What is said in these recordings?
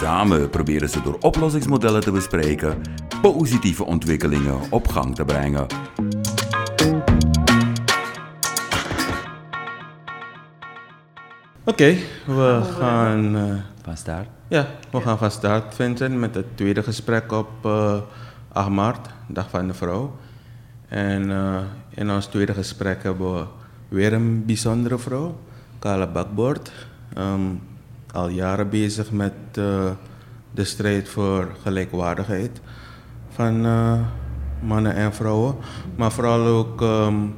Samen proberen ze door oplossingsmodellen te bespreken positieve ontwikkelingen op gang te brengen. Oké, we gaan uh, van start. Ja, we gaan van start, Vincent, met het tweede gesprek op uh, 8 maart, Dag van de Vrouw. En uh, in ons tweede gesprek hebben we weer een bijzondere vrouw, Carla Bakboord. Um, al jaren bezig met uh, de strijd voor gelijkwaardigheid van uh, mannen en vrouwen, maar vooral ook um,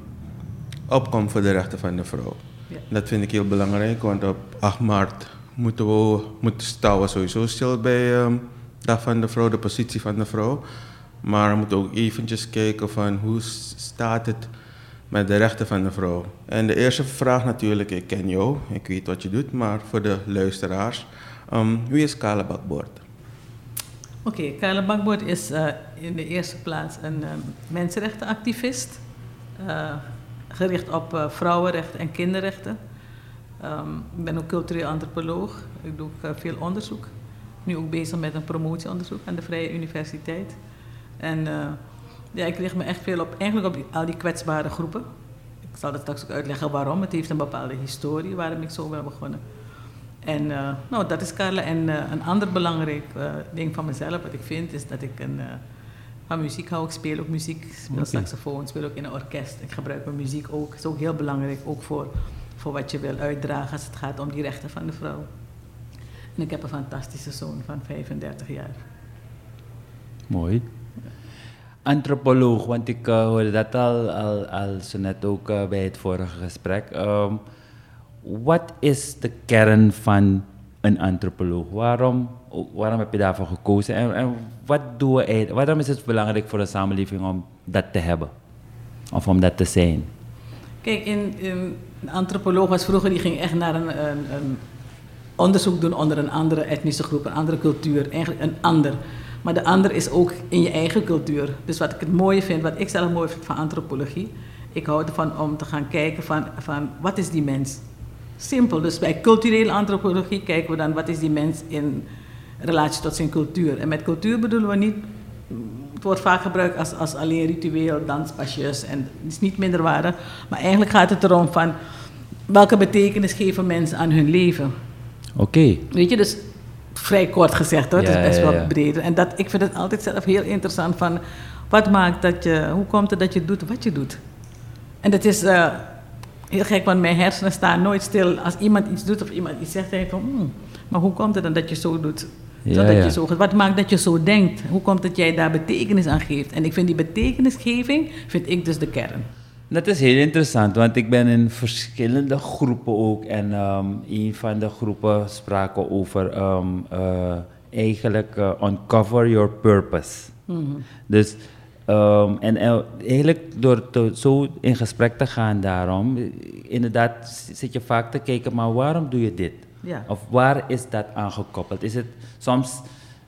opkomt voor de rechten van de vrouw. Ja. Dat vind ik heel belangrijk, want op 8 maart moeten we moeten staan we sowieso stil bij um, dag van de vrouw, de positie van de vrouw. Maar we moeten ook eventjes kijken van hoe staat het met de rechten van de vrouw. En de eerste vraag natuurlijk, ik ken jou, ik weet wat je doet, maar voor de luisteraars, um, wie is Kale Bakboord? Oké, okay, Kale is uh, in de eerste plaats een uh, mensenrechtenactivist, uh, gericht op vrouwenrechten en kinderrechten. Um, ik ben ook cultureel antropoloog, ik doe veel onderzoek. Nu ook bezig met een promotieonderzoek aan de Vrije Universiteit. En ja, ik richt me echt veel op, eigenlijk op die, al die kwetsbare groepen. Ik zal dat straks ook uitleggen waarom. Het heeft een bepaalde historie waarom ik zo ben begonnen. En uh, nou, dat is Carla. En uh, een ander belangrijk uh, ding van mezelf, wat ik vind, is dat ik een, van muziek hou. Ik speel ook muziek, ik speel okay. saxofoon, speel ook in een orkest. Ik gebruik mijn muziek ook. Dat is ook heel belangrijk, ook voor, voor wat je wil uitdragen als het gaat om die rechten van de vrouw. En ik heb een fantastische zoon van 35 jaar. Mooi antropoloog, want ik uh, hoorde dat al, al, al zo net ook uh, bij het vorige gesprek. Um, wat is de kern van een antropoloog? Waarom, waarom heb je daarvoor gekozen? En, wat doen we, waarom is het belangrijk voor de samenleving om dat te hebben? Of om dat te zijn? Kijk, een antropoloog was vroeger, die ging echt naar een, een, een onderzoek doen onder een andere etnische groep, een andere cultuur, eigenlijk een ander. Maar de ander is ook in je eigen cultuur. Dus wat ik het mooie vind, wat ik zelf mooi vind van antropologie, ik hou ervan om te gaan kijken van, van wat is die mens? Simpel. Dus bij culturele antropologie kijken we dan wat is die mens in relatie tot zijn cultuur. En met cultuur bedoelen we niet, het wordt vaak gebruikt als, als alleen ritueel, danspasjes en het is niet minderwaardig. Maar eigenlijk gaat het erom van welke betekenis geven mensen aan hun leven. Oké. Okay. Weet je, dus vrij kort gezegd hoor, ja, het is best wel ja, breder. En dat, ik vind het altijd zelf heel interessant van, wat maakt dat je, hoe komt het dat je doet wat je doet? En dat is uh, heel gek, want mijn hersenen staan nooit stil. Als iemand iets doet of iemand iets zegt, denk ik van, hmm, maar hoe komt het dan dat je zo doet? Zodat Je zo, wat maakt dat je zo denkt? Hoe komt het dat jij daar betekenis aan geeft? En ik vind die betekenisgeving, vind ik dus de kern. Dat is heel interessant, want ik ben in verschillende groepen ook. En um, een van de groepen spraken over um, uh, eigenlijk uh, uncover your purpose. Mm-hmm. Dus, um, en uh, eigenlijk door te, zo in gesprek te gaan daarom, inderdaad zit je vaak te kijken, maar waarom doe je dit? Ja. Of waar is dat aangekoppeld? Is het soms,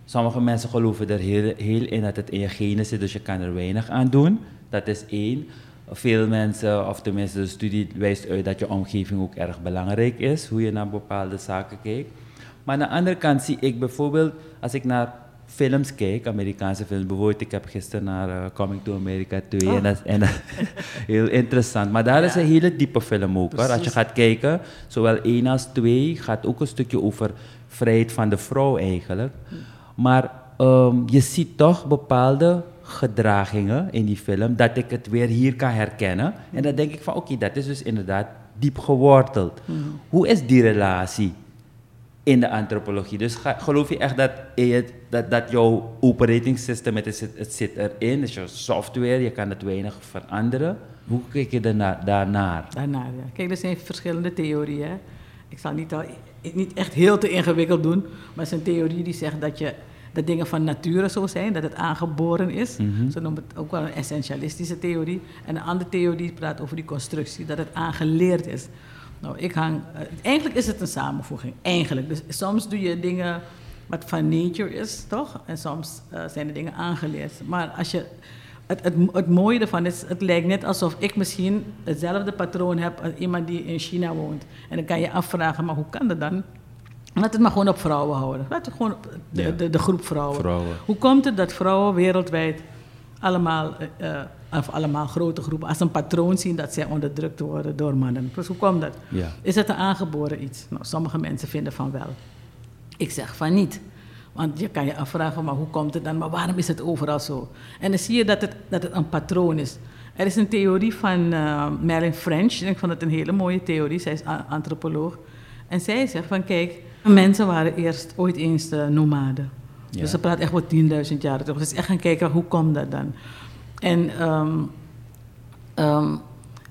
sommige mensen geloven er heel, heel in dat het in je genen zit, dus je kan er weinig aan doen. Dat is één veel mensen, of tenminste de studie wijst uit dat je omgeving ook erg belangrijk is, hoe je naar bepaalde zaken kijkt. Maar aan de andere kant zie ik bijvoorbeeld, als ik naar films kijk, Amerikaanse films, bijvoorbeeld, ik heb gisteren naar uh, Coming to America 2 oh. en dat is heel interessant. Maar daar ja. is een hele diepe film ook. Hoor. Als je gaat kijken, zowel 1 als 2 gaat ook een stukje over vrijheid van de vrouw eigenlijk. Maar um, je ziet toch bepaalde gedragingen in die film, dat ik het weer hier kan herkennen. En dan denk ik van oké, dat is dus inderdaad diep geworteld. Mm. Hoe is die relatie in de antropologie? Dus ga, geloof je echt dat, het, dat, dat jouw operating system, het, is, het zit erin, dus je software, je kan het weinig veranderen. Hoe kijk je daarna, daarnaar? Daarnaar, ja. Kijk, er zijn verschillende theorieën. Ik zal niet, al, niet echt heel te ingewikkeld doen, maar het is een theorie die zegt dat je dat dingen van nature zo zijn, dat het aangeboren is. Mhm. Ze noemen het ook wel een essentialistische theorie. En een andere theorie praat over die constructie, dat het aangeleerd is. Nou, ik hang, eh, eigenlijk is het een samenvoeging, eigenlijk. Dus soms doe je dingen wat van nature is, toch? En soms eh, zijn de dingen aangeleerd. Maar als je, het, het, het mooie ervan is, het lijkt net alsof ik misschien hetzelfde patroon heb als iemand die in China woont. En dan kan je afvragen, maar hoe kan dat dan? Laat het maar gewoon op vrouwen houden. Laat het gewoon op de, Ja. de, de groep vrouwen. Vrouwen. Hoe komt het dat vrouwen wereldwijd allemaal, eh, of allemaal grote groepen, als een patroon zien dat zij onderdrukt worden door mannen? Dus hoe komt dat? Ja. Is het een aangeboren iets? Nou, sommige mensen vinden van wel. Ik zeg van niet. Want je kan je afvragen, maar hoe komt het dan? Maar waarom is het overal zo? En dan zie je dat het, dat het een patroon is. Er is een theorie van eh Marilyn French. En ik vond het een hele mooie theorie. Zij is antropoloog. En zij zegt van, kijk, mensen waren eerst ooit eens de nomaden. Ja. Dus ze praat echt wat 10.000 jaar terug. Dus echt gaan kijken, hoe komt dat dan? En, ehm, ehm,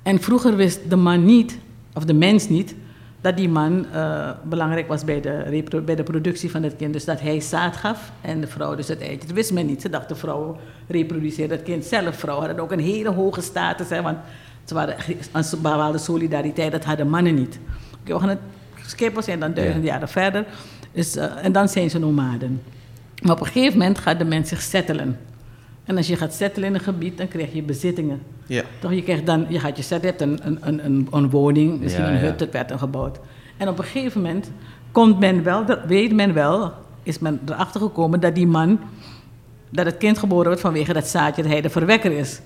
en vroeger wist de man niet, of de mens niet, dat die man eh, belangrijk was bij de, bij de productie van het kind. Dus dat hij zaad gaf en de vrouw dus het eitje. Dat wist men niet. Ze dachten vrouwen reproduceerden het kind zelf. Vrouwen hadden ook een hele hoge status, hè, want ze waren echt een bepaalde solidariteit. Dat hadden mannen niet. Oké, we gaan het skippen, zijn dan duizend jaren verder. Dus, eh, en dan zijn ze nomaden. Maar op een gegeven moment gaat de mens zich settelen. En als je gaat settelen in een gebied, dan krijg je bezittingen. Ja. Toch, je, krijgt dan, je gaat je zetten, je hebt een, een, een, een, een woning, misschien Ja, een ja. hut, het werd dan gebouwd. En op een gegeven moment komt men wel, dat weet men wel, is men erachter gekomen dat die man, dat het kind geboren wordt vanwege dat zaadje, dat hij de verwekker is.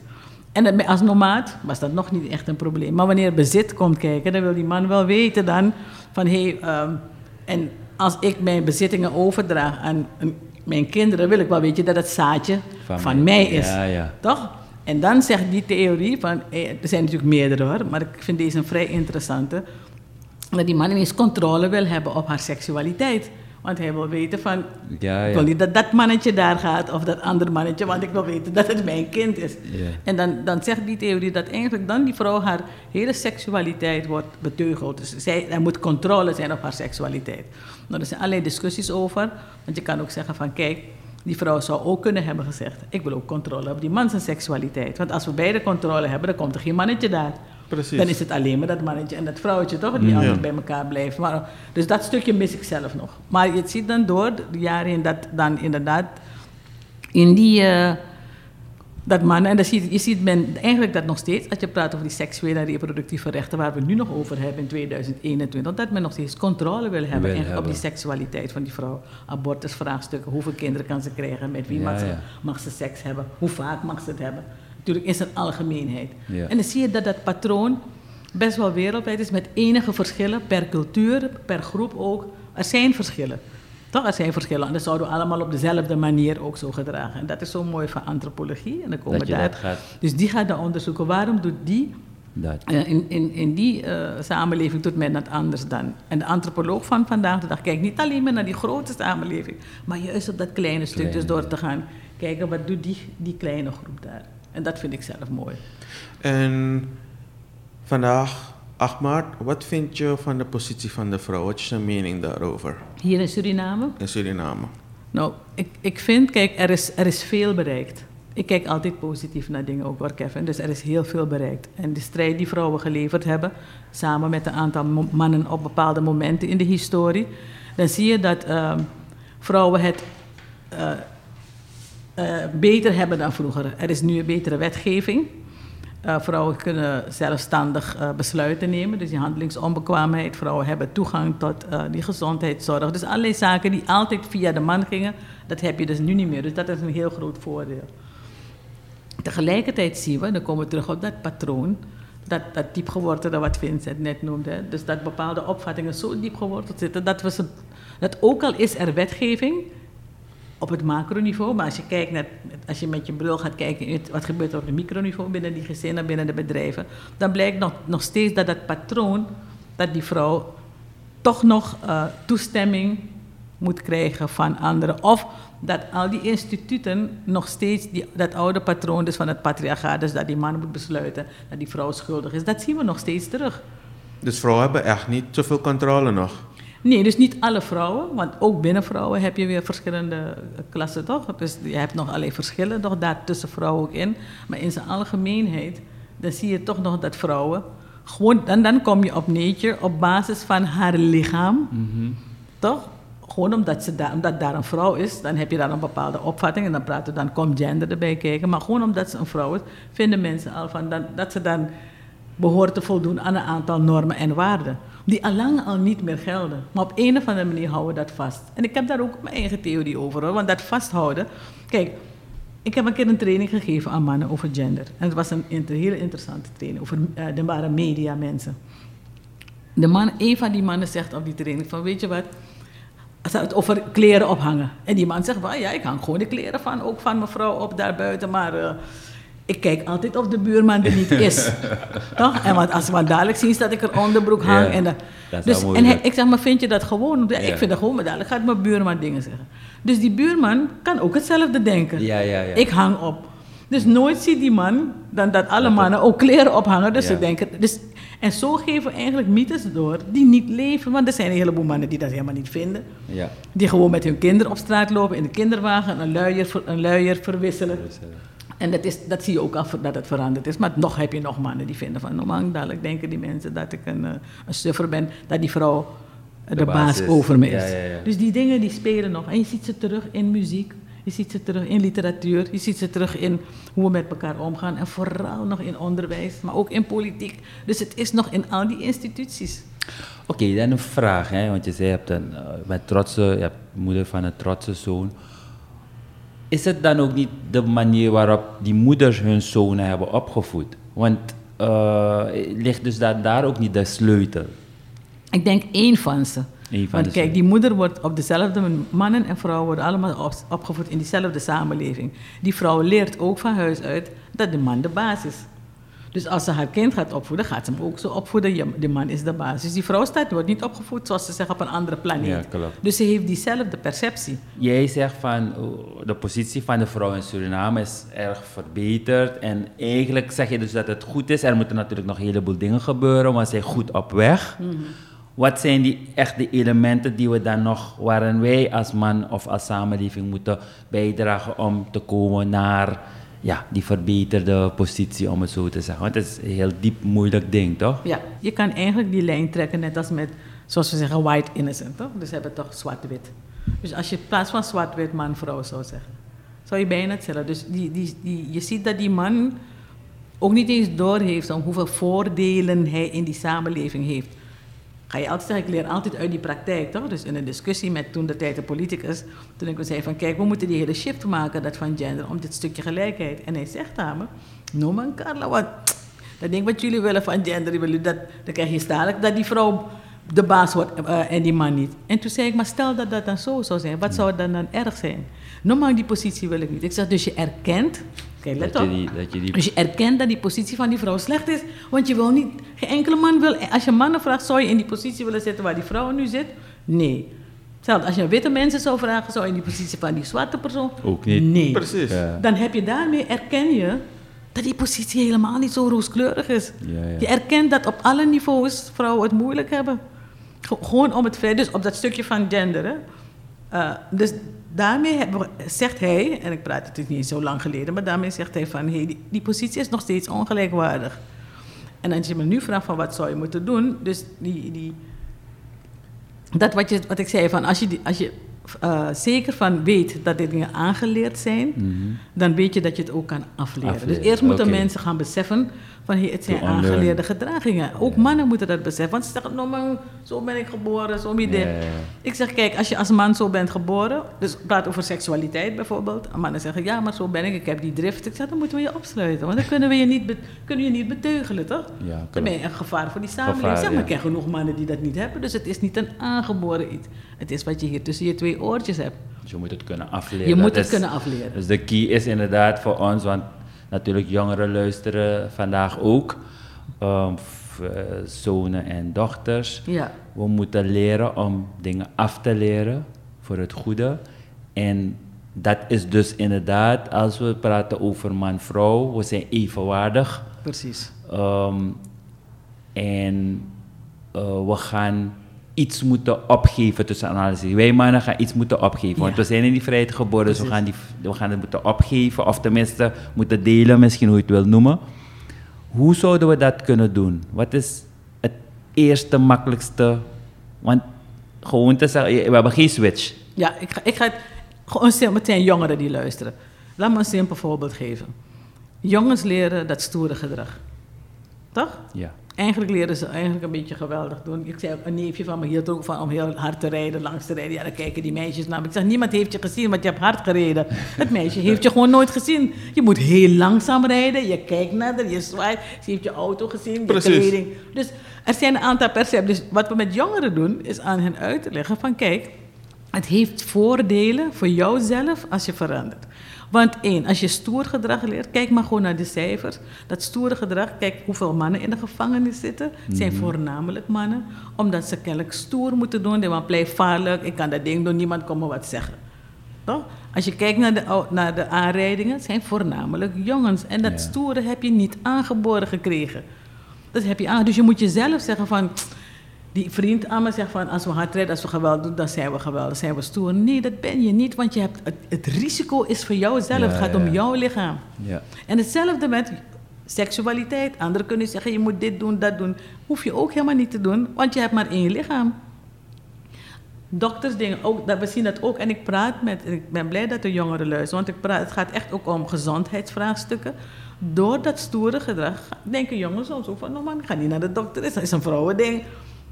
En als nomaat was dat nog niet echt een probleem. Maar wanneer bezit komt kijken, dan wil die man wel weten dan van hé, hey, ehm, en als ik mijn bezittingen overdraag aan mijn kinderen, wil ik wel weten dat het zaadje van, Van mij is. Ja, ja. Toch? En dan zegt die theorie van, er zijn natuurlijk meerdere hoor, maar ik vind deze een vrij interessante. Dat die man ineens controle wil hebben op haar seksualiteit. Want hij wil weten van, Ja, ik wil ja. niet dat dat mannetje daar gaat of dat andere mannetje, want ik wil weten dat het mijn kind is. Ja. En dan, dan zegt die theorie dat eigenlijk dan die vrouw haar hele seksualiteit wordt beteugeld. Dus zij, er moet controle zijn op haar seksualiteit. Nou, er zijn allerlei discussies over. Want je kan ook zeggen van kijk, die vrouw zou ook kunnen hebben gezegd... ik wil ook controle op die man zijn seksualiteit. Want als we beide controle hebben, dan komt er geen mannetje daar. Precies. Dan is het alleen maar dat mannetje en dat vrouwtje toch, die Ja. altijd bij elkaar blijven. Maar, dus dat stukje mis ik zelf nog. Maar je ziet dan door de jaren heen dat dan inderdaad in die... eh, dat mannen, en dan zie je, je ziet men eigenlijk dat nog steeds, als je praat over die seksuele en reproductieve rechten, waar we nu nog over hebben in 2021, dat men nog steeds controle wil hebben Wil op die seksualiteit van die vrouw. Abortusvraagstukken, hoeveel kinderen kan ze krijgen, met wie Ja, mag, ze, ja. mag ze seks hebben, hoe vaak mag ze het hebben. Natuurlijk in zijn algemeenheid. Ja. En dan zie je dat dat patroon best wel wereldwijd is, met enige verschillen per cultuur, per groep ook. Er zijn verschillen. Toch, er zijn verschillen. Anders zouden we allemaal op dezelfde manier ook zo gedragen. En dat is zo mooi van antropologie. En dan komen Dat daar, dat gaat- Dus die gaat dan onderzoeken, waarom doet die Dat. eh, in, in, in die eh, samenleving doet men dat anders dan. En de antropoloog van vandaag de dag kijkt niet alleen maar naar die grote samenleving, maar juist op dat kleine stuk, dus door te gaan kijken wat doet die, die kleine groep daar. En dat vind ik zelf mooi. En vandaag, 8 maart, wat vind je van de positie van de vrouw? Wat is je mening daarover Hier in Suriname, in Suriname? nou, ik, ik vind, kijk, er is, er is veel bereikt. Ik kijk altijd positief naar dingen ook, hoor, Kevin. Dus er is heel veel bereikt. En de strijd die vrouwen geleverd hebben, samen met een aantal mannen op bepaalde momenten in de historie, dan zie je dat ehm, vrouwen het eh, eh, beter hebben dan vroeger. Er is nu een betere wetgeving. Eh, vrouwen kunnen zelfstandig eh, besluiten nemen, dus die handelingsonbekwaamheid. Vrouwen hebben toegang tot die gezondheidszorg. Dus allerlei zaken die altijd via de man gingen, dat heb je dus nu niet meer. Dus dat is een heel groot voordeel. Tegelijkertijd zien we, dan komen we terug op dat patroon, dat, dat diep gewortelde wat Vincent net noemde. Dus dat bepaalde opvattingen zo diep geworteld zitten, dat, we ze, dat ook al is er wetgeving op het macroniveau, maar als je, kijkt naar, als je met je bril gaat kijken wat gebeurt er op het microniveau binnen die gezinnen, binnen de bedrijven, dan blijkt nog, nog steeds dat dat patroon, dat die vrouw toch nog eh, toestemming moet krijgen van anderen. Of dat al die instituten nog steeds die, dat oude patroon dus van het patriarchaat, dus dat die man moet besluiten dat die vrouw schuldig is, dat zien we nog steeds terug. Dus vrouwen hebben echt niet zoveel controle nog. Nee, dus niet alle vrouwen, want ook binnen vrouwen heb je weer verschillende eh, klassen, toch? Dus je hebt nog alleen verschillen, toch daar tussen vrouwen ook in. Maar in zijn algemeenheid, dan zie je toch nog dat vrouwen gewoon, dan, dan kom je op nature op basis van haar lichaam, toch? Gewoon omdat, ze daar, omdat daar een vrouw is, dan heb je daar een bepaalde opvatting en dan praten dan komt gender erbij kijken. Maar gewoon omdat ze een vrouw is, vinden mensen al van dan, dat ze dan behoort te voldoen aan een aantal normen en waarden. Die allang al niet meer gelden. Maar op een of andere manier houden we dat vast. En ik heb daar ook mijn eigen theorie over hoor. Want dat vasthouden. Kijk, ik heb een keer een training gegeven aan mannen over gender. En het was een, hele interessante training. Over, er waren media mensen. De man, een van die mannen zegt op die training van weet je wat. Het over kleren ophangen. En die man zegt, well, ja, ik hang gewoon de kleren van, ook van mevrouw op daar buiten. Maar uh, ik kijk altijd of de buurman er niet is. Toch? En want als ze maar dadelijk zien dat ik een onderbroek hang. En, de, dat dus, en hij, ik zeg, maar vind je dat gewoon? Ja. Ik vind dat gewoon, maar dadelijk gaat mijn buurman dingen zeggen. Dus die buurman kan ook hetzelfde denken. Ja, ja, ja. Ik hang op. Dus nooit ziet die man dan dat alle mannen ook kleren ophangen. Dus ze denken. Dus, en zo geven we eigenlijk mythes door die niet leven. Want er zijn een heleboel mannen die dat helemaal niet vinden. Ja. Die gewoon met hun kinderen op straat lopen in de kinderwagen, een luier, een luier verwisselen. En dat, is, dat zie je ook al dat het veranderd is. Maar nog heb je nog mannen die vinden van, normaal dadelijk denken die mensen dat ik een, eh, een suffer ben, dat die vrouw de, De baas over me is. ja, ja. Dus die dingen die spelen nog. En je ziet ze terug in muziek, je ziet ze terug in literatuur, je ziet ze terug in hoe we met elkaar omgaan. En vooral nog in onderwijs, maar ook in politiek. Dus het is nog in al die instituties. Oké, dan een vraag, hè? want je zei je hebt een eh, met trotse, je hebt moeder van een trotse zoon. Is het dan ook niet de manier waarop die moeders hun zonen hebben opgevoed? Want eh, ligt dus daar, daar ook niet de sleutel? Ik denk één van ze. Van Want kijk, die moeder wordt op dezelfde mannen en vrouwen worden allemaal op- opgevoed in diezelfde samenleving. Die vrouw leert ook van huis uit dat de man de baas is. Dus als ze haar kind gaat opvoeden, gaat ze hem ook zo opvoeden. De man is de baas. Dus die vrouw staat, wordt niet opgevoed zoals ze zeggen op een andere planeet. Ja, klopt. Dus ze heeft diezelfde perceptie. Jij zegt van oh, de positie van de vrouw in Suriname is erg verbeterd. En eigenlijk zeg je dus dat het goed is. Er moeten natuurlijk nog een heleboel dingen gebeuren, maar ze zijn goed op weg. Wat zijn die echt de elementen die we dan nog, waarin wij als man of als samenleving moeten bijdragen om te komen naar ja, die verbeterde positie, om het zo te zeggen? Want het is een heel diep moeilijk ding, toch? Ja, je kan eigenlijk die lijn trekken net als met, zoals we zeggen, white innocent. Toch? Dus hebben toch zwart-wit. Dus als je in plaats van zwart-wit man-vrouw zou zeggen, zou je bijna hetzelfde. Dus die, die, die, je ziet dat die man ook niet eens doorheeft om hoeveel voordelen hij in die samenleving heeft. Ga je altijd zeggen, ik leer altijd uit die praktijk, toch? Dus in een discussie met toen de tijd de politicus, toen ik zei van, kijk, we moeten die hele shift maken, dat van gender, om dit stukje gelijkheid. En hij zegt aan me, no man Carla, wat, dat ding wat jullie willen van gender, dat, dan krijg je dadelijk dat die vrouw de baas wordt eh, en die man niet. En toen zei ik, maar stel dat dat dan zo zou zijn, wat zou dan dan erg zijn? Normaal die positie wil ik niet. Ik zeg, dus je erkent, kijk, let Dat op. je die, dat je die Dus je erkent dat die positie van die vrouw slecht is. Want je wil niet, geen enkele man wil, als je mannen vraagt, zou je in die positie willen zitten waar die vrouw nu zit? Nee. Zelfs als je witte mensen zou vragen, zou je in die positie van die zwarte persoon? Ook niet. Nee. Precies. Ja. Dan heb je daarmee, erken je dat die positie helemaal niet zo rooskleurig is. Ja, ja. Je erkent dat op alle niveaus vrouwen het moeilijk hebben. Ge- Gewoon om het dus op dat stukje van gender. Hè. Eh, dus daarmee zegt hij, en ik praat het niet zo lang geleden, maar daarmee zegt hij van, hey, die, positie is nog steeds ongelijkwaardig. En als je me nu vraagt van wat zou je moeten doen, dus die, die, dat wat, je, wat ik zei, van als je, als je eh, zeker van weet dat dit dingen aangeleerd zijn, dan weet je dat je het ook kan afleren. Afleren, Dus eerst moeten mensen gaan beseffen van hey, het zijn unlearn. aangeleerde gedragingen. Ook mannen moeten dat beseffen. Want ze zeggen, nou man, zo ben ik geboren, zo ben ik ja. Ik zeg, kijk, als je als man zo bent geboren, dus ik praat over seksualiteit bijvoorbeeld. En mannen zeggen, ja, maar zo ben ik, ik heb die drift. Ik zeg, dan moeten we je opsluiten, want dan kunnen we je niet, kunnen je niet beteugelen, toch? Ja, dan klopt. ben je een gevaar voor die samenleving. Gevaar, zeg maar, ja. ik ken genoeg mannen die dat niet hebben, dus het is niet een aangeboren iets. Het is wat je hier tussen je twee oortjes hebt. Dus je moet het kunnen afleren. Je moet het is- kunnen afleren. Dus de key is inderdaad voor ons, want natuurlijk jongeren luisteren vandaag ook, ehm, eh, zonen en dochters. Ja. We moeten leren om dingen af te leren voor het goede. En dat is dus inderdaad, als we praten over man-vrouw, we zijn evenwaardig. Precies. Ehm, en eh, we gaan iets moeten opgeven tussen analyses. Wij mannen gaan iets moeten opgeven. Want Ja. we zijn in die vrijheid geboren, dus we gaan, die, we gaan het moeten opgeven. Of tenminste moeten delen, misschien hoe je het wil noemen. Hoe zouden we dat kunnen doen? Wat is het eerste makkelijkste? Want gewoon te zeggen, we hebben geen switch. Ja, ik ga, ik ga het gewoon meteen jongeren die luisteren. Laat me een simpel voorbeeld geven. Jongens leren dat stoere gedrag. Toch? Ja. Eigenlijk leren ze eigenlijk een beetje geweldig doen. Ik zei een neefje van me hield ook van om heel hard te rijden, langs te rijden. Ja, dan kijken die meisjes naar me. Ik zeg, niemand heeft je gezien, want je hebt hard gereden. Het meisje heeft je gewoon nooit gezien. Je moet heel langzaam rijden. Je kijkt naar haar, je zwaait. Ze heeft je auto gezien, je Precies. kleding. Dus er zijn een aantal percepties. Dus wat we met jongeren doen, is aan hen uit te leggen van kijk, het heeft voordelen voor jouzelf als je verandert. Want één, als je stoer gedrag leert, kijk maar gewoon naar de cijfers. Dat stoere gedrag, kijk hoeveel mannen in de gevangenis zitten, zijn voornamelijk mannen. Omdat ze kennelijk stoer moeten doen. Die man blijft vaarlijk, ik kan dat ding doen, niemand komt me wat zeggen. Toch? Als je kijkt naar de, naar de aanrijdingen, zijn voornamelijk jongens. En dat Ja. stoere heb je niet aangeboren gekregen. Dat heb je aan. Dus je moet jezelf zeggen van... Die vriend aan me zegt van... als we hard rijden, als we geweld doen, dan zijn we geweldig, zijn we stoer. Nee, dat ben je niet, want je hebt, het, het risico is voor jouzelf. Ja, het gaat ja. om jouw lichaam. Ja. En hetzelfde met seksualiteit. Anderen kunnen zeggen, je moet dit doen, dat doen. Hoef je ook helemaal niet te doen, want je hebt maar één lichaam. Dokters dingen, ook, dat, we zien dat ook. En ik praat met, ik ben blij dat de jongeren luisteren, want ik praat, het gaat echt ook om gezondheidsvraagstukken. Door dat stoere gedrag denken jongens soms ook van, nou man, ik ga niet naar de dokter, dat is een vrouwending.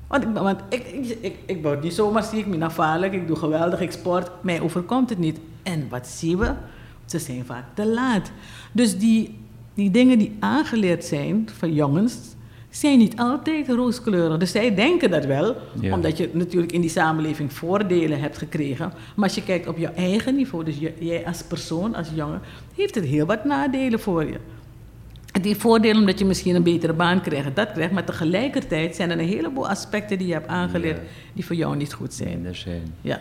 Want, ik, want ik, ik, ik, ik word niet zomaar ziek, ik ben afhaarlijk, ik doe geweldig, ik sport, mij overkomt het niet. En wat zien we? Ze zijn vaak te laat. Dus die, die dingen die aangeleerd zijn van jongens, zijn niet altijd rooskleurig. Dus zij denken dat wel, Ja. omdat je natuurlijk in die samenleving voordelen hebt gekregen. Maar als je kijkt op je eigen niveau, dus je- jij als persoon, als jongen, heeft het heel wat nadelen voor je. Die voordelen omdat je misschien een betere baan krijgt, dat krijgt. Maar tegelijkertijd zijn er een heleboel aspecten die je hebt aangeleerd Ja. die voor jou niet goed zijn. Ja,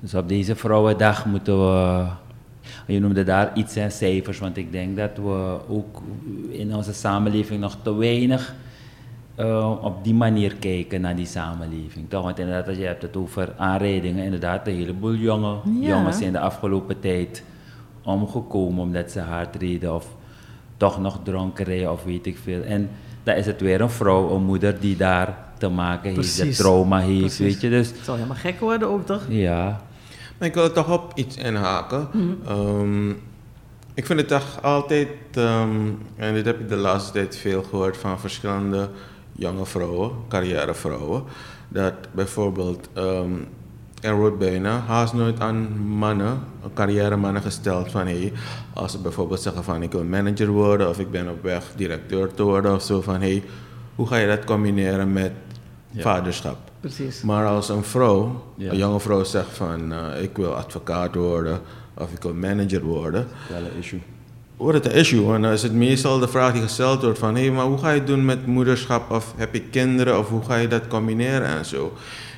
Dus op deze Vrouwendag moeten we. Je noemde daar iets aan cijfers, want ik denk dat we ook in onze samenleving nog te weinig eh, op die manier kijken naar die samenleving. Toch? Want inderdaad, als je hebt het over aanrijdingen, inderdaad, een heleboel jonge Ja. jongens zijn de afgelopen tijd omgekomen omdat ze hard reden of toch nog dronken rijden of weet ik veel. En dan is het weer een vrouw, een moeder die daar te maken heeft, dat Precies. trauma heeft, Precies. weet je. Dus het zal helemaal gek worden ook, toch? ja, Maar ik wil er toch op iets inhaken. Ehm, ik vind het toch altijd, ehm, en dit heb ik de laatste tijd veel gehoord van verschillende jonge vrouwen, carrièrevrouwen, dat bijvoorbeeld ehm, er wordt bijna haast nooit aan mannen, carrièremannen gesteld van hey, als ze bijvoorbeeld zeggen van ik wil manager worden of ik ben op weg directeur te worden of zo van hey, hoe ga je dat combineren met Ja. vaderschap? Precies. Maar als een vrouw, Ja. een jonge vrouw zegt van eh, ik wil advocaat worden of ik wil manager worden, wel een issue. wordt het een issue. En dan is het meestal de vraag die gesteld wordt van hé, hey, maar hoe ga je het doen met moederschap of heb je kinderen of hoe ga je dat combineren en zo.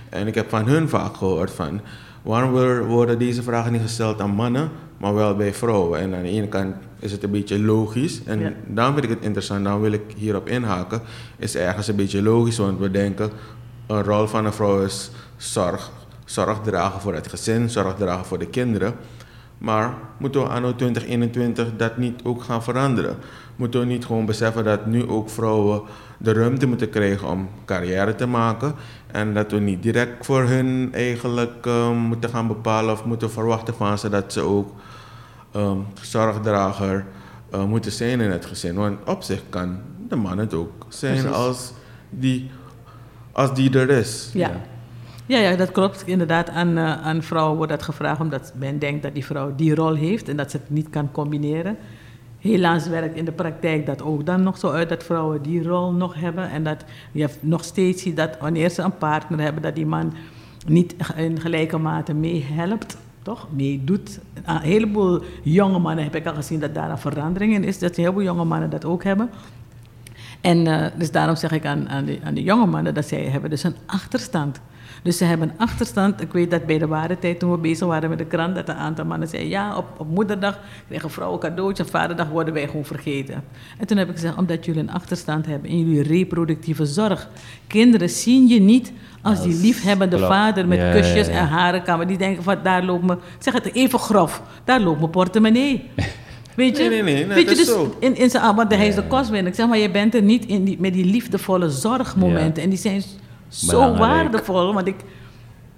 En ik heb van hun vaak gehoord van waarom wor- worden deze vragen niet gesteld aan mannen, maar wel bij vrouwen. En aan de ene kant is het een beetje logisch en Ja. daarom vind ik het interessant, daarom wil ik hierop inhaken, is ergens een beetje logisch, want we denken een rol van een vrouw is zorg, zorg dragen voor het gezin, zorg dragen voor de kinderen. Maar moeten we anno 2021 dat niet ook gaan veranderen? Moeten we niet gewoon beseffen dat nu ook vrouwen de ruimte moeten krijgen om carrière te maken? En dat we niet direct voor hun eigenlijk eh, moeten gaan bepalen of moeten verwachten van ze dat ze ook ehm, zorgdrager eh, moeten zijn in het gezin. Want op zich kan de man het ook zijn Precies. als die, als die er is. Ja. Ja, ja, dat klopt. Inderdaad, aan, eh, aan vrouwen wordt dat gevraagd omdat men denkt dat die vrouw die rol heeft en dat ze het niet kan combineren. Helaas werkt in de praktijk dat ook dan nog zo uit dat vrouwen die rol nog hebben. En dat je nog steeds ziet dat wanneer ze een partner hebben, dat die man niet in gelijke mate meehelpt, toch? Meedoet. Een heleboel jonge mannen heb ik al gezien dat daar een verandering in is. Dat een heleboel jonge mannen dat ook hebben. En eh, dus daarom zeg ik aan, aan, de, aan jonge mannen dat zij hebben dus een achterstand. Dus ze hebben achterstand. Ik weet dat bij de ware tijd, toen we bezig waren met de krant, dat een aantal mannen zeiden: Ja, op, op moederdag kregen vrouwen een cadeautje, vaderdag worden wij gewoon vergeten. En toen heb ik gezegd: Omdat jullie een achterstand hebben in jullie reproductieve zorg. Kinderen zien je niet als die liefhebbende klopt. vader met Ja, kusjes ja, ja. en harenkammen. Die denken: van, Daar loopt me, ik zeg het even grof, daar loopt mijn portemonnee. Weet je? Nee, nee, nee, nee, Weet je, dus zo. in, in zijn, want hij is de kostwinner. Ik zeg maar, je bent er niet in die, met die liefdevolle zorgmomenten. En die zijn zo waardevol. Want ik,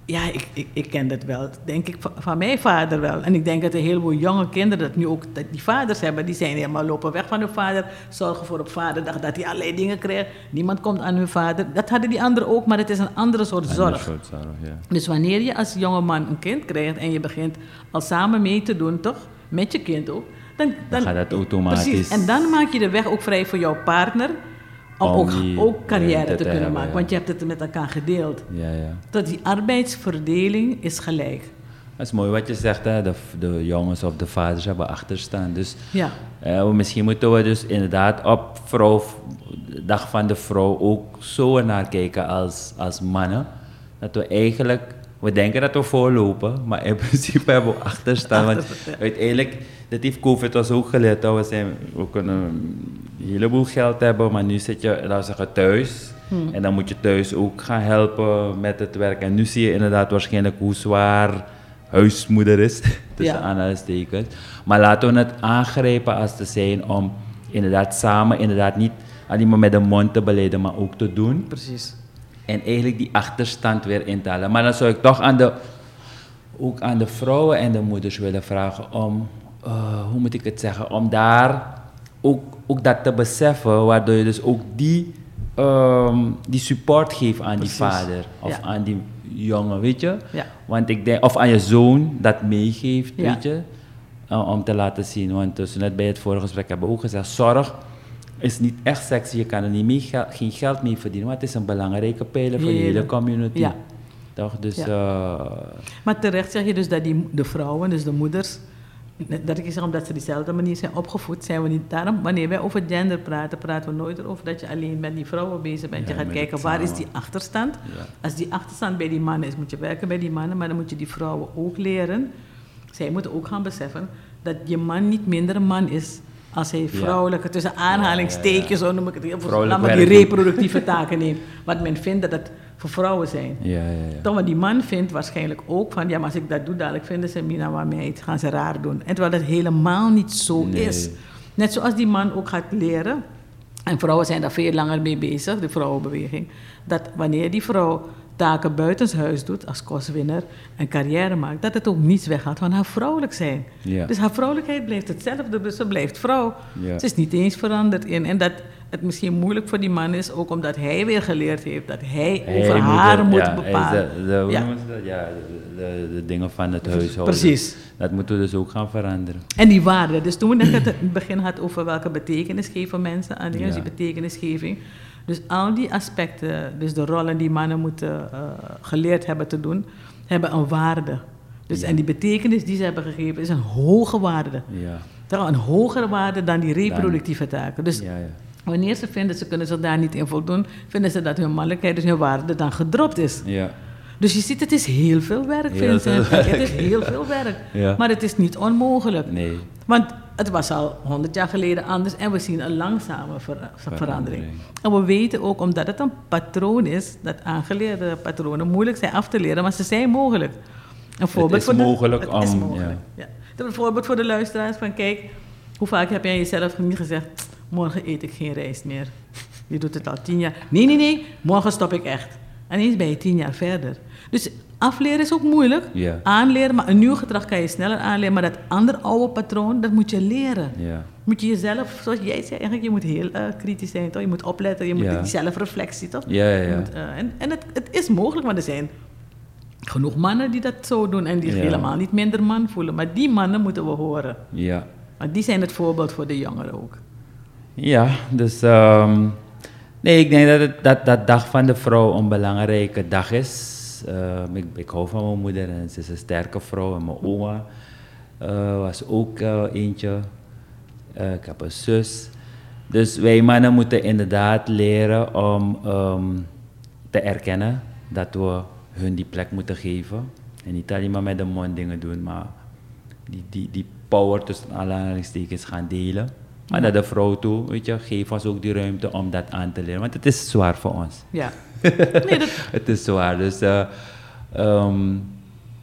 ja, ik, ik, ik ken dat wel. Denk ik van, mijn vader wel. En ik denk dat een heleboel jonge kinderen dat nu ook dat die vaders hebben. Die zijn helemaal lopen weg van hun vader. Zorgen voor op vaderdag dat hij allerlei dingen krijgt. Niemand komt aan hun vader. Dat hadden die anderen ook, maar het is een andere soort zorg. soort zorg, ja. Dus wanneer je als jonge man een kind krijgt en je begint al samen mee te doen, toch? Met je kind ook. Dan, Dan gaat dat automatisch. Precies. En dan maak je de weg ook vrij voor jouw partner. Om, ook, ook carrière ruimte te, te kunnen hebben, maken. Want je hebt het met elkaar gedeeld. Ja, ja. Dat die arbeidsverdeling is gelijk. Dat is mooi wat je zegt, hè? De, de jongens of de vaders hebben achterstaan. Dus Ja. eh, misschien moeten we dus inderdaad op vrouw, dag van de vrouw ook zo naar kijken als, als mannen. Dat we eigenlijk, we denken dat we voorlopen, maar in principe hebben we achterstaan. Want uiteindelijk, dat heeft COVID ons ook geleerd. Dat we, zijn, we kunnen een heleboel geld hebben, maar nu zit je, laten we zeggen, thuis. Hmm. En dan moet je thuis ook gaan helpen met het werk. En nu zie je inderdaad waarschijnlijk hoe zwaar huismoeder is, tussen Ja. aanhalingstekens. Maar laten we het aangrijpen als te zijn om inderdaad samen, inderdaad niet alleen maar met de mond te beleiden, maar ook te doen. Precies. En eigenlijk die achterstand weer in te halen. Maar dan zou ik toch aan de, ook aan de vrouwen en de moeders willen vragen om, eh, hoe moet ik het zeggen, om daar ook, ook dat te beseffen, waardoor je dus ook die, ehm, die support geeft aan Precies. die vader of Ja. aan die jongen, weet je? Ja. Want ik denk, of aan je zoon dat meegeeft, Ja. weet je? Uh, om te laten zien. Want dus net bij het vorige gesprek hebben we ook gezegd, zorg is niet echt sexy. Je kan er niet mee geen geld mee verdienen, maar het is een belangrijke pijler voor de Hele- community. Ja. Toch? Dus Ja. eh, Maar terecht zeg je dus dat die, de vrouwen, dus de moeders, dat ik zeg omdat ze dezelfde manier zijn opgevoed, zijn we niet. Daarom, wanneer wij over gender praten, praten we nooit over dat je alleen met die vrouwen bezig bent. Ja, je gaat kijken waar is samen. die achterstand. Ja. Als die achterstand bij die mannen is, moet je werken bij die mannen, maar dan moet je die vrouwen ook leren. Zij moeten ook gaan beseffen dat je man niet minder een man is. Als hij vrouwelijke, tussen aanhalingstekens, zo noem ik het maar die reproductieve taken neemt. Wat men vindt dat het voor vrouwen zijn. ja, ja, ja. Toch, want die man vindt waarschijnlijk ook van, ja, maar als ik dat doe, dadelijk vinden ze Mina maar meid, gaan ze raar doen. En terwijl dat helemaal niet zo Nee. is. Net zoals die man ook gaat leren, en vrouwen zijn daar veel langer mee bezig, de vrouwenbeweging, dat wanneer die vrouw taken buitenshuis doet als kostwinner en carrière maakt, dat het ook niets weggaat van haar vrouwelijk zijn. Ja. Dus haar vrouwelijkheid blijft hetzelfde, dus ze blijft vrouw. Ja. Ze is niet eens veranderd in. En dat het misschien moeilijk voor die man is, ook omdat hij weer geleerd heeft dat hij, Hij over haar moet ja, bepalen. De, de, hoe Ja. noemen ze dat? Ja, de, dingen van het huishouden. Precies. Dat moeten we dus ook gaan veranderen. En die waarde. Dus toen we net het in het begin had over welke betekenis geven mensen aan dus die betekenisgeving. Dus al die aspecten, dus de rollen die mannen moeten eh, geleerd hebben te doen, hebben een waarde. Dus, Ja. En die betekenis die ze hebben gegeven is een hoge waarde. Ja, Een hogere waarde dan die reproductieve taken. Dus ja, ja. wanneer ze vinden ze kunnen zich daar niet in voldoen, vinden ze dat hun mannelijkheid, dus hun waarde dan gedropt is. ja. Dus je ziet, het is heel veel werk, Heel Vincent. veel Het is heel veel werk. Ja. Maar het is niet onmogelijk. Nee. Want het was al honderd jaar geleden anders en we zien een langzame ver- verandering. Verandering. En we weten ook, omdat het een patroon is, dat aangeleerde patronen moeilijk zijn af te leren, maar ze zijn mogelijk. Een voorbeeld is voor de- mogelijk het is om- mogelijk, ja. Een voorbeeld voor de luisteraars van, kijk, hoe vaak heb jij jezelf niet gezegd, morgen eet ik geen rijst meer. Je doet het al tien jaar. Nee, nee, nee, morgen stop ik echt. En ineens ben je tien jaar verder. Dus afleren is ook moeilijk. Ja. Aanleren, maar een nieuw gedrag kan je sneller aanleren. Maar dat andere oude patroon, dat moet je leren. Ja. Moet je jezelf, zoals jij zei, eigenlijk, je moet heel eh, kritisch zijn, toch? Je moet opletten, je moet die zelfreflectie, toch? Ja, ja, moet, eh, en en het, het is mogelijk, maar er zijn genoeg mannen die dat zo doen en die helemaal niet minder man voelen. Maar die mannen moeten we horen. Ja. Maar die zijn het voorbeeld voor de jongeren ook. Ja, dus ehm, nee, ik denk dat, het, dat dat dag van de vrouw een belangrijke dag is. Ehm, ik, ik hou van mijn moeder en ze is een sterke vrouw. En mijn oma eh, was ook eh, eentje. Eh, ik heb een zus. Dus wij mannen moeten inderdaad leren om ehm, te erkennen dat we hun die plek moeten geven. En niet alleen maar met de mond dingen doen, maar die, die, die power tussen aanhalingstekens gaan delen. Maar naar de vrouw toe, weet je, geef ons ook die ruimte om dat aan te leren. Want het is zwaar voor ons. Ja. Nee, dat, Het is zwaar. Dus eh, ehm,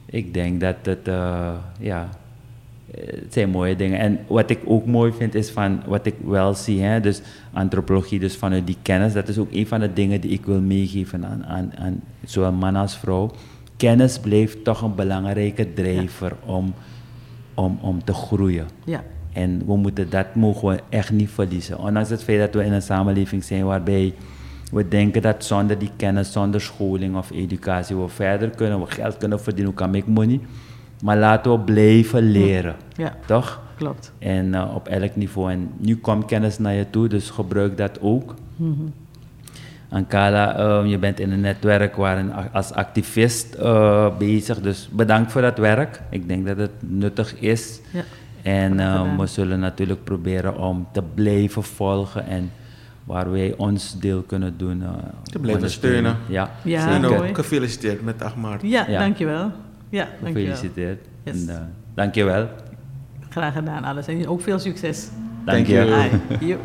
ik denk dat het, eh, ja, het zijn mooie dingen. En wat ik ook mooi vind is van wat ik wel zie, hè, dus antropologie, dus vanuit die kennis, dat is ook een van de dingen die ik wil meegeven aan, aan, aan zowel man als vrouw. Kennis blijft toch een belangrijke drijver om, om, om te groeien. ja. En we moeten dat mogen we echt niet verliezen. Ondanks het feit dat we in een samenleving zijn waarbij we denken dat zonder die kennis, zonder scholing of educatie we verder kunnen, we geld kunnen verdienen, we kan make money. Maar laten we blijven leren, Ja, toch? klopt. En eh, op elk niveau. En nu komt kennis naar je toe, dus gebruik dat ook. Ankala, eh, je bent in een netwerk waarin als activist eh, bezig, dus bedankt voor dat werk. Ik denk dat het nuttig is. Ja. En eh, gedaan. we zullen natuurlijk proberen om te blijven volgen en waar wij ons deel kunnen doen. eh, Te blijven ondersteunen. steunen. Ja, Ja, en ook gefeliciteerd met 8 maart. Ja, Ja. dankjewel. Ja, dankjewel. Gefeliciteerd. Yes. En, eh, dankjewel. Graag gedaan alles. En ook veel succes. Dank you. je.